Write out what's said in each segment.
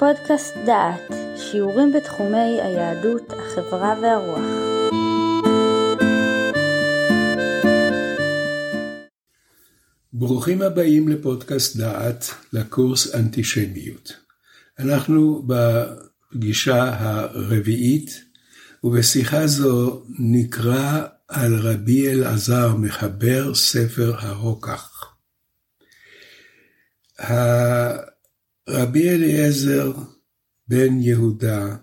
פודקאסט דעת, שיעורים בתחומי היהדות, החברה והרוח. ברוכים הבאים לפודקאסט דעת, לקורס אנטישמיות. אנחנו בפגישה הרביעית, ובשיחה זו נקרא על רבי אלעזר מחבר ספר הרוקח. רבי אליעזר בן יהודה,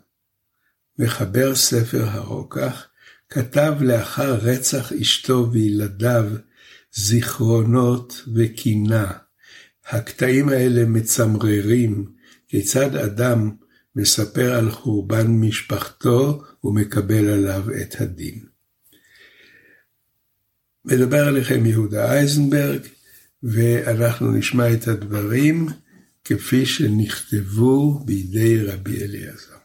מחבר ספר הרוקח, כתב לאחר רצח אשתו וילדיו זיכרונות וקינה. הקטעים האלה מצמררים כיצד אדם מספר על חורבן משפחתו ומקבל עליו את הדין. מדבר עליכם יהודה אייזנברג, ואנחנו נשמע את הדברים כפי שנכתבו בידי רבי אליעזר.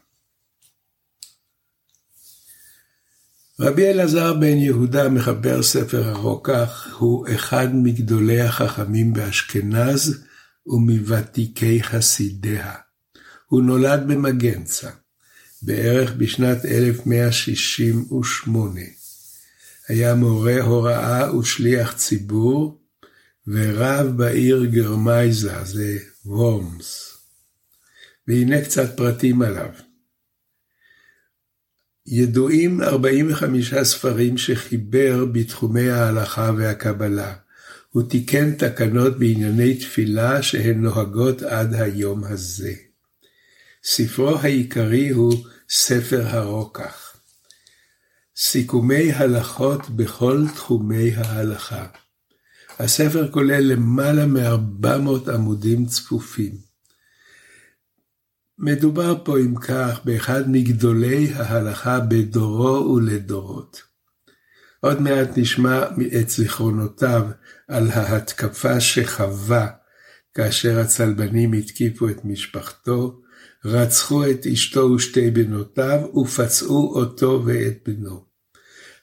רבי אלעזר בן יהודה, מחבר ספר הרוקח, הוא אחד מגדולי החכמים באשכנז ומוותיקי חסידיה. הוא נולד במגנצה, בערך בשנת 1168. היה מורה הוראה ושליח ציבור, ורב בעיר גרמייזה, זה וורמס. והנה קצת פרטים עליו. ידועים 45 ספרים שחיבר בתחומי ההלכה והקבלה. הוא תיקן תקנות בענייני תפילה שהן נוהגות עד היום הזה. ספרו העיקרי הוא ספר הרוקח. סיכומי הלכות בכל תחומי ההלכה. הספר כולל למעלה מ-400 עמודים צפופים. מדובר פה, אם כך, באחד מגדולי ההלכה בדורו ולדורות. עוד מעט נשמע את זיכרונותיו על ההתקפה שחווה כאשר הצלבנים התקיפו את משפחתו, רצחו את אשתו ושתי בנותיו ופצעו אותו ואת בנו.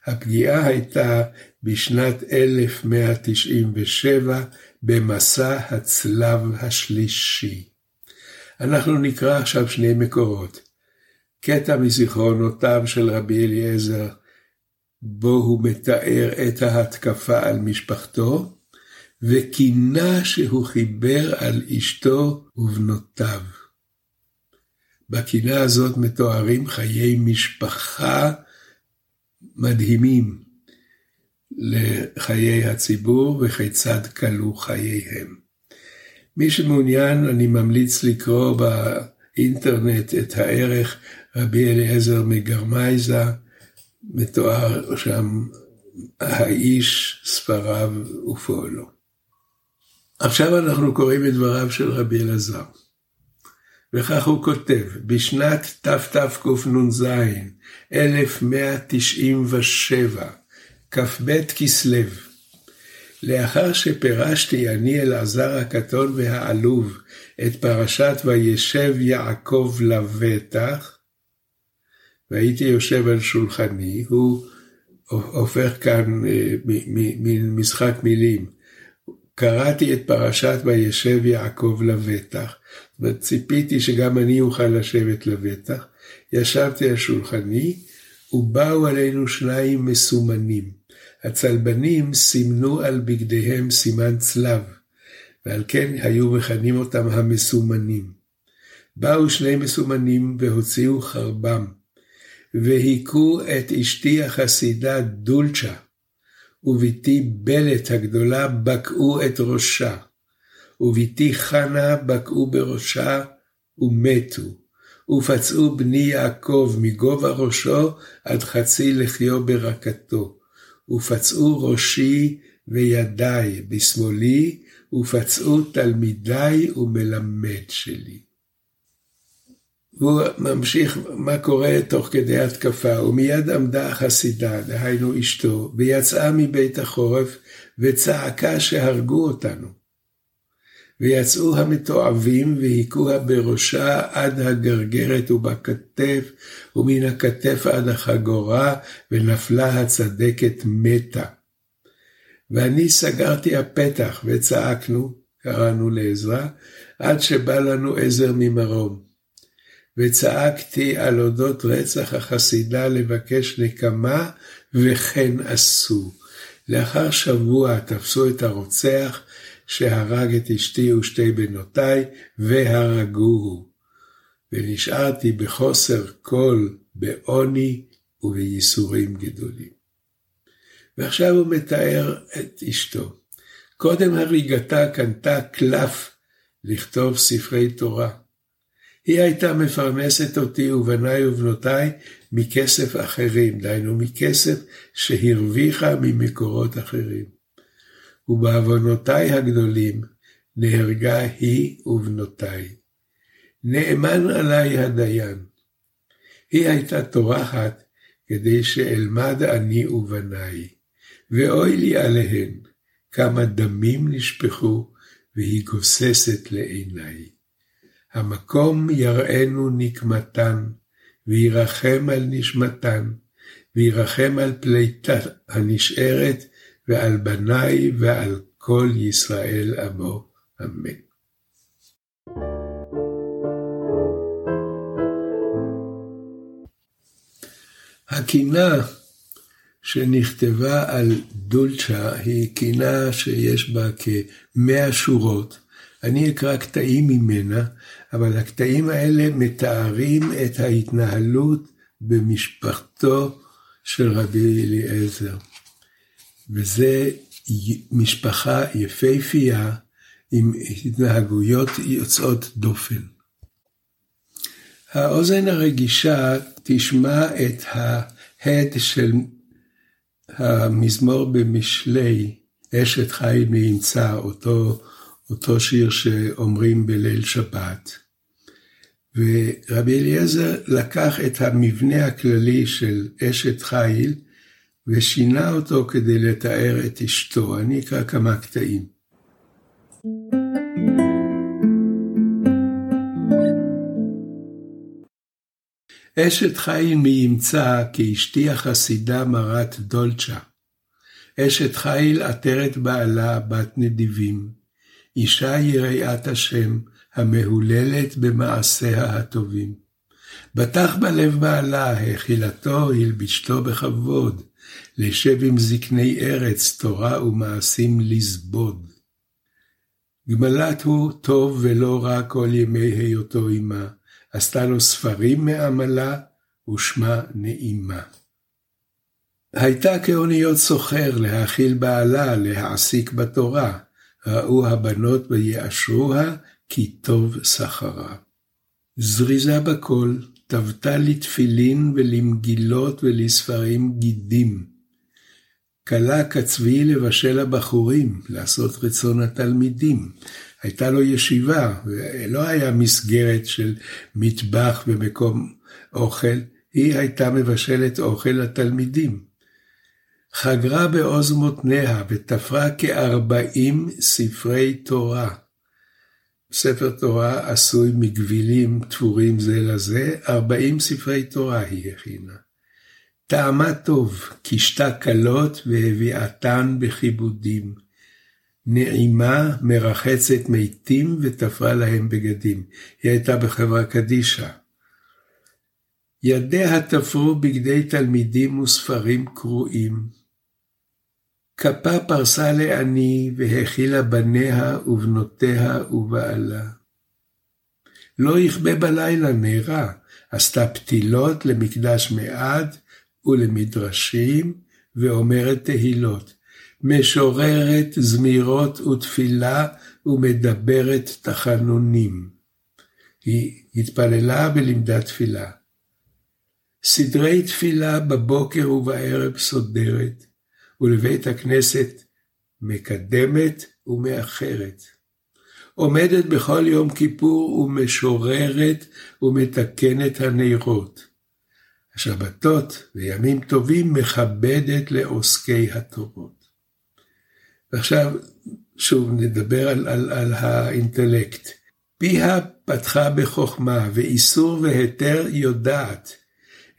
הפגיעה הייתה בשנת 1197 במסע הצלב השלישי. אנחנו נקרא עכשיו שני מקורות. קטע מזיכרונותיו של רבי אליעזר, בו הוא מתאר את ההתקפה על משפחתו, וקינה שהוא חיבר על אשתו ובנותיו. בקינה הזאת מתוארים חיי משפחה מדהימים לחיי הציבור וכיצד כלו חייהם. מי שמעוניין, אני ממליץ לקרוא באינטרנט את הערך רבי אליעזר מגרמייזה, מתואר שם האיש, ספריו ופועלו. עכשיו אנחנו קוראים את דבריו של רבי אלעזר. וכך הוא כותב, בשנת תתקנ"ז, 1197, כ"ב כסלו, לאחר שפירשתי אני אלעזר הקטון והעלוב את פרשת וישב יעקב לבטח, והייתי יושב על שולחני, הוא הופך כאן אה, מין משחק מילים. קראתי את פרשת וישב יעקב לבטח, וציפיתי שגם אני אוכל לשבת לבטח. ישבתי על שולחני, ובאו עלינו שניים מסומנים. הצלבנים סימנו על בגדיהם סימן צלב, ועל כן היו מכנים אותם המסומנים. באו שני מסומנים והוציאו חרבם, והיכו את אשתי החסידה דולצ'ה, ובתי בלת הגדולה בקעו את ראשה, ובתי חנה בקעו בראשה ומתו, ופצעו בני יעקב מגובה ראשו עד חצי לחיו ברקתו, ופצעו ראשי וידיי בשמאלי, ופצעו תלמידיי ומלמד שלי. והוא ממשיך מה קורה תוך כדי התקפה, ומיד עמדה החסידה, דהיינו אשתו, ויצאה מבית החורף, וצעקה שהרגו אותנו. ויצאו המתועבים והיכוה בראשה עד הגרגרת ובכתף, ומן הכתף עד החגורה, ונפלה הצדקת מתה. ואני סגרתי הפתח וצעקנו, קראנו לעזרה, עד שבא לנו עזר ממרום. וצעקתי על אודות רצח החסידה לבקש נקמה, וכן עשו. לאחר שבוע תפסו את הרוצח שהרג את אשתי ושתי בנותיי, והרגוהו. ונשארתי בחוסר כל, בעוני ובייסורים גדולים. ועכשיו הוא מתאר את אשתו. קודם הריגתה קנתה קלף לכתוב ספרי תורה. היא הייתה מפרנסת אותי ובניי ובנותיי מכסף אחרים, דהיינו מכסף שהרוויחה ממקורות אחרים. ובעוונותיי הגדולים נהרגה היא ובנותיי. נאמן עליי הדיין. היא הייתה טורחת כדי שאלמד אני ובניי, ואוי לי עליהן, כמה דמים נשפכו, והיא גוססת לעיניי. המקום יראנו נקמתן, וירחם על נשמתן, וירחם על פליטה הנשארת, ועל בניי ועל כל ישראל עמו. אמן. הקינה שנכתבה על דולצ'ה היא קינה שיש בה כמאה שורות. אני אקרא קטעים ממנה, אבל הקטעים האלה מתארים את ההתנהלות במשפחתו של רבי אליעזר. וזה משפחה יפהפייה עם התנהגויות יוצאות דופן. האוזן הרגישה תשמע את ההד של המזמור במשלי, אשת חי מימצא, אותו, אותו שיר שאומרים בליל שבת. ורבי אליעזר לקח את המבנה הכללי של אשת חיל ושינה אותו כדי לתאר את אשתו. אני אקרא כמה קטעים. אשת חיל מימצא כאשתי החסידה מרת דולצ'ה. אשת חיל עטרת בעלה בת נדיבים. אישה יראת השם, המהוללת במעשיה הטובים. בטח בלב בעלה, האכילתו, הלבישתו בכבוד, לשב עם זקני ארץ, תורה ומעשים לזבוד. גמלת הוא טוב ולא רע כל ימי היותו עמה, עשתה לו ספרים מעמלה, ושמה נעימה. הייתה כאוניות סוחר להאכיל בעלה, להעסיק בתורה, ראו הבנות ויאשרוה, כי טוב שכרה. זריזה בכל, טבתה לתפילין ולמגילות ולספרים גידים. כלה כצבי לבשל הבחורים, לעשות רצון התלמידים. הייתה לו ישיבה, ולא היה מסגרת של מטבח ומקום אוכל, היא הייתה מבשלת אוכל לתלמידים. חגרה בעוז מותניה ותפרה כארבעים ספרי תורה. ספר תורה עשוי מגבילים תפורים זה לזה, ארבעים ספרי תורה היא הכינה. טעמה טוב, קישתה כלות והביאתן בכיבודים. נעימה, מרחצת מתים ותפרה להם בגדים. היא הייתה בחברה קדישא. ידיה תפרו בגדי תלמידים וספרים קרועים. כפה פרסה לעני והאכילה בניה ובנותיה ובעלה. לא יכבה בלילה נהרה, עשתה פתילות למקדש מעד ולמדרשים, ואומרת תהילות. משוררת זמירות ותפילה ומדברת תחנונים. היא התפללה ולימדה תפילה. סדרי תפילה בבוקר ובערב סודרת, ולבית הכנסת מקדמת ומאחרת. עומדת בכל יום כיפור ומשוררת ומתקנת הנרות. השבתות וימים טובים מכבדת לעוסקי התורות. ועכשיו שוב נדבר על, על, על האינטלקט. פיה פתחה בחוכמה ואיסור והיתר יודעת.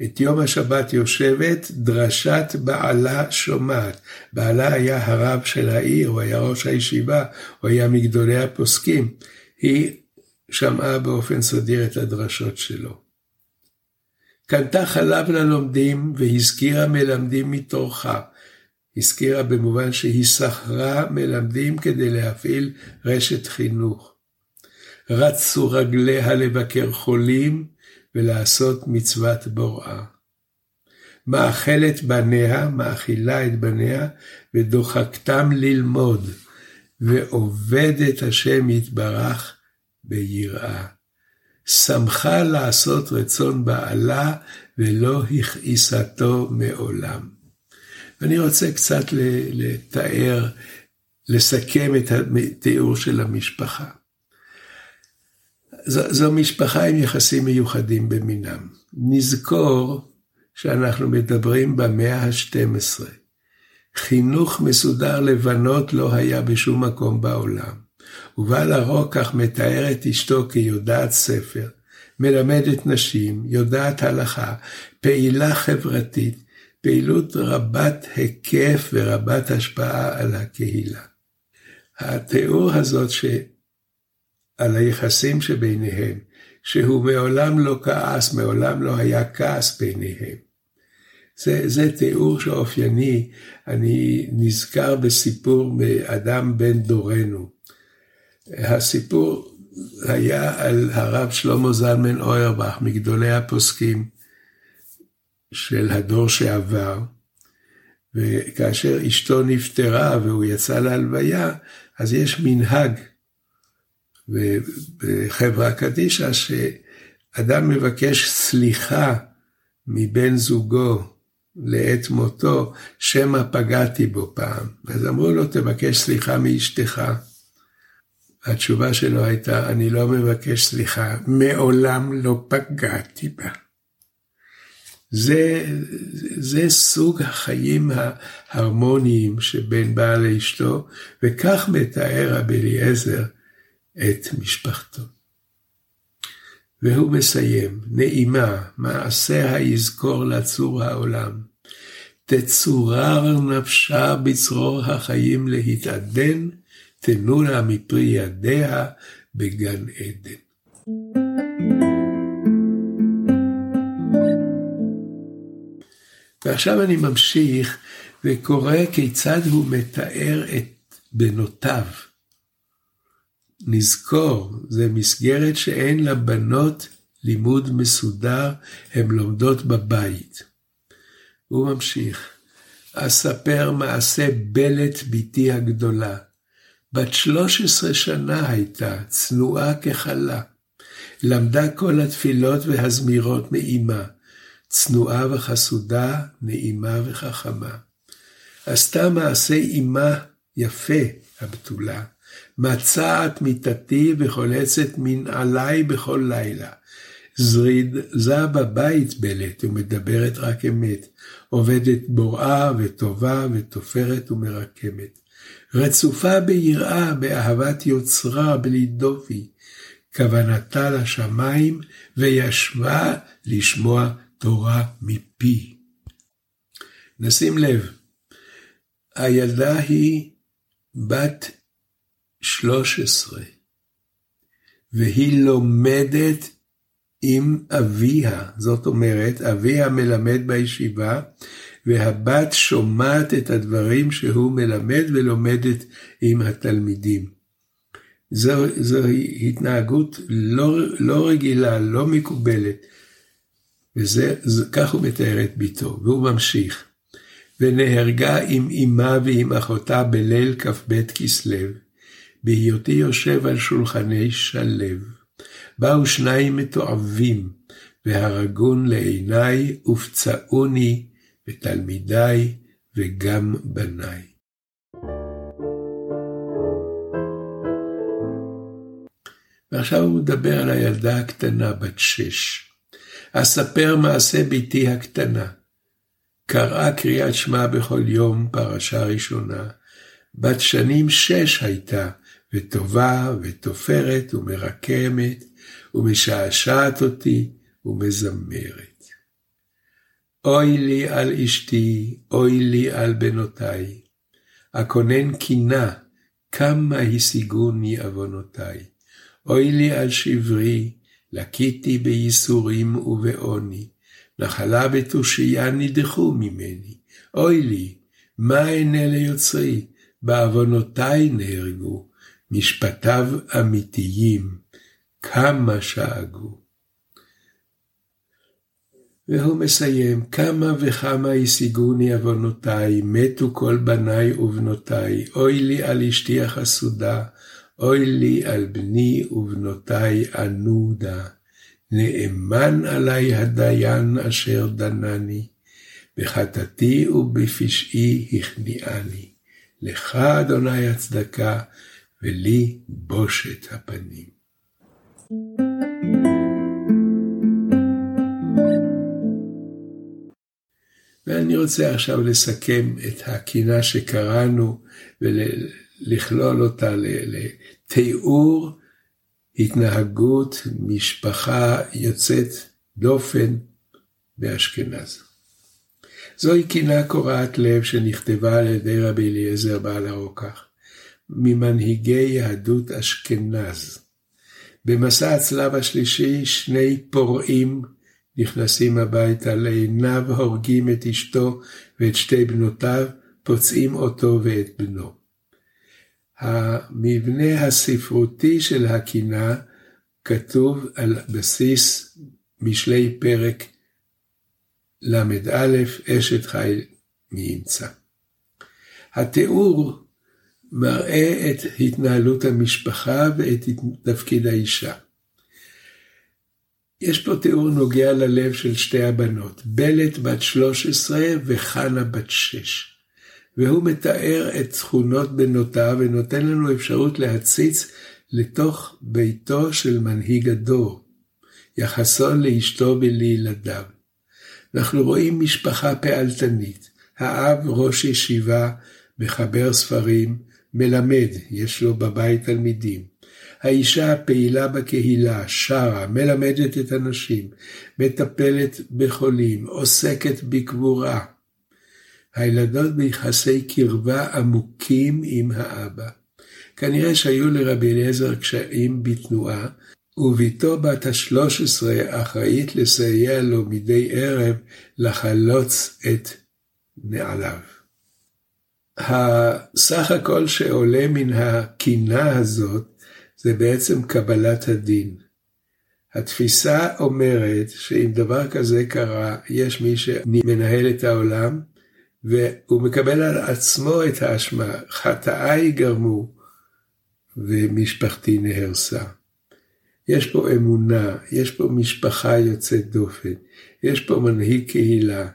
את יום השבת יושבת, דרשת בעלה שומעת. בעלה היה הרב של העיר, הוא היה ראש הישיבה, הוא היה מגדולי הפוסקים. היא שמעה באופן סדיר את הדרשות שלו. קנתה חלב ללומדים והזכירה מלמדים מתוכה. הזכירה במובן שהיא שכרה מלמדים כדי להפעיל רשת חינוך. רצו רגליה לבקר חולים ולעשות מצוות בוראה. מאכלת בניה, מאכילה את בניה, ודוחקתם ללמוד, ועובדת השם יתברך ביראה. שמחה לעשות רצון בעלה, ולא הכעיסתו מעולם. אני רוצה קצת לתאר, לסכם את התיאור של המשפחה. זו, זו משפחה עם יחסים מיוחדים במינם. נזכור שאנחנו מדברים במאה ה-12. חינוך מסודר לבנות לא היה בשום מקום בעולם. ובעל הרוקח מתאר את אשתו כיודעת ספר, מלמדת נשים, יודעת הלכה, פעילה חברתית, פעילות רבת היקף ורבת השפעה על הקהילה. התיאור הזאת ש... על היחסים שביניהם, שהוא מעולם לא כעס, מעולם לא היה כעס ביניהם. זה, זה תיאור שאופייני, אני נזכר בסיפור מאדם בן דורנו. הסיפור היה על הרב שלמה זלמן אוירבך, מגדולי הפוסקים של הדור שעבר, וכאשר אשתו נפטרה והוא יצא להלוויה, אז יש מנהג בחברה קדישא, שאדם מבקש סליחה מבן זוגו לעת מותו, שמא פגעתי בו פעם. אז אמרו לו, תבקש סליחה מאשתך. התשובה שלו הייתה, אני לא מבקש סליחה, מעולם לא פגעתי בה. זה, זה סוג החיים ההרמוניים שבין בעל לאשתו, וכך מתאר רבי אליעזר את משפחתו. והוא מסיים, נעימה, מעשיה יזכור לצור העולם. תצורר נפשה בצרור החיים להתעדן, תנו לה מפרי ידיה בגן עדן. ועכשיו אני ממשיך וקורא כיצד הוא מתאר את בנותיו. נזכור, זה מסגרת שאין לבנות לימוד מסודר, הן לומדות בבית. הוא ממשיך, אספר מעשה בלת בתי הגדולה. בת שלוש עשרה שנה הייתה, צנועה כחלה. למדה כל התפילות והזמירות מאימה, צנועה וחסודה, נעימה וחכמה. עשתה מעשה אימה יפה, הבתולה, מצעת מיתתי וחולצת מנעלי בכל לילה. זריזה בבית בלת ומדברת רק אמת, עובדת בוראה וטובה ותופרת ומרקמת. רצופה ביראה, באהבת יוצרה, בלי דופי. כוונתה לשמיים, וישבה לשמוע תורה מפי. נשים לב, הילדה היא בת 13, והיא לומדת עם אביה, זאת אומרת, אביה מלמד בישיבה, והבת שומעת את הדברים שהוא מלמד ולומדת עם התלמידים. זו, זו התנהגות לא, לא רגילה, לא מקובלת. וזה, כך הוא מתאר את ביתו, והוא ממשיך. ונהרגה עם אמה ועם אחותה בליל כ"ב כסלו, בהיותי יושב על שולחני שלו. באו שניים מתועבים, והרגון לעיניי, ופצעוני, ותלמידיי, וגם בניי. ועכשיו הוא מדבר על הילדה הקטנה, בת שש. אספר מעשה בתי הקטנה. קראה קריאת שמע בכל יום, פרשה ראשונה. בת שנים שש הייתה, וטובה, ותופרת, ומרקמת, ומשעשעת אותי, ומזמרת. אוי לי על אשתי, אוי לי על בנותיי. אכונן קינה, כמה השיגוני עוונותיי. אוי לי על שברי, לקיתי בייסורים ובעוני, נחלה ותושייה נדחו ממני. אוי לי, מה אענה ליוצרי? בעוונותיי נהרגו, משפטיו אמיתיים, כמה שאגו. והוא מסיים, כמה וכמה השיגוני עוונותיי, מתו כל בניי ובנותיי, אוי לי על אשתי החסודה, אוי לי על בני ובנותיי ענודה. נאמן עלי הדיין אשר דנני, בחטאתי ובפשעי הכניעני. לך אדוני הצדקה, ולי בושת הפנים. ואני רוצה עכשיו לסכם את הקינה שקראנו ולכלול אותה לתיאור התנהגות משפחה יוצאת דופן באשכנז. זוהי קינה קורעת לב שנכתבה על ידי רבי אליעזר בעל הרוקח, ממנהיגי יהדות אשכנז. במסע הצלב השלישי שני פורעים נכנסים הביתה, לעיניו הורגים את אשתו ואת שתי בנותיו, פוצעים אותו ואת בנו. המבנה הספרותי של הקינה כתוב על בסיס משלי פרק ל"א, אשת חיל מימצא. התיאור מראה את התנהלות המשפחה ואת תפקיד האישה. יש פה תיאור נוגע ללב של שתי הבנות, בלת בת 13 וחנה בת 6. והוא מתאר את תכונות בנותיו ונותן לנו אפשרות להציץ לתוך ביתו של מנהיג הדור, יחסו לאשתו ולילדיו. אנחנו רואים משפחה פעלתנית, האב ראש ישיבה, מחבר ספרים, מלמד, יש לו בבית תלמידים. האישה פעילה בקהילה, שרה, מלמדת את הנשים, מטפלת בחולים, עוסקת בקבורה. הילדות ביחסי קרבה עמוקים עם האבא. כנראה שהיו לרבי אליעזר קשיים בתנועה, ובתו בת השלוש עשרה אחראית לסייע לו מדי ערב לחלוץ את נעליו. הסך הכל שעולה מן הקינה הזאת זה בעצם קבלת הדין. התפיסה אומרת שאם דבר כזה קרה, יש מי שמנהל את העולם, והוא מקבל על עצמו את האשמה, חטאיי גרמו, ומשפחתי נהרסה. יש פה אמונה, יש פה משפחה יוצאת דופן, יש פה מנהיג קהילה.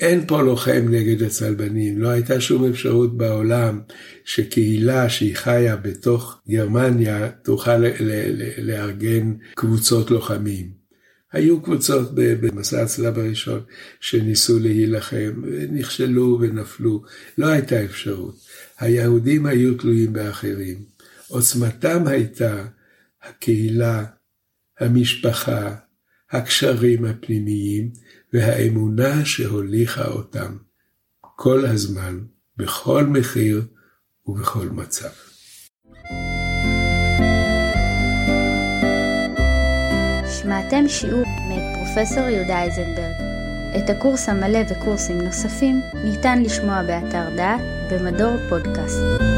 אין פה לוחם נגד הצלבנים, לא הייתה שום אפשרות בעולם שקהילה שהיא חיה בתוך גרמניה תוכל לארגן קבוצות לוחמים. היו קבוצות במסע הצלב הראשון שניסו להילחם, ונכשלו ונפלו, לא הייתה אפשרות. היהודים היו תלויים באחרים. עוצמתם הייתה הקהילה, המשפחה, הקשרים הפנימיים והאמונה שהוליכה אותם כל הזמן, בכל מחיר ובכל מצב. שמעתם שיעור מאת פרופסור יהודה איזנברג. את הקורס המלא וקורסים נוספים ניתן לשמוע באתר דעת במדור פודקאסט.